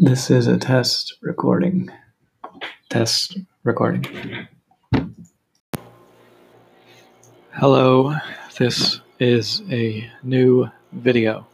This is a test recording. Test recording. Hello, this is a new video.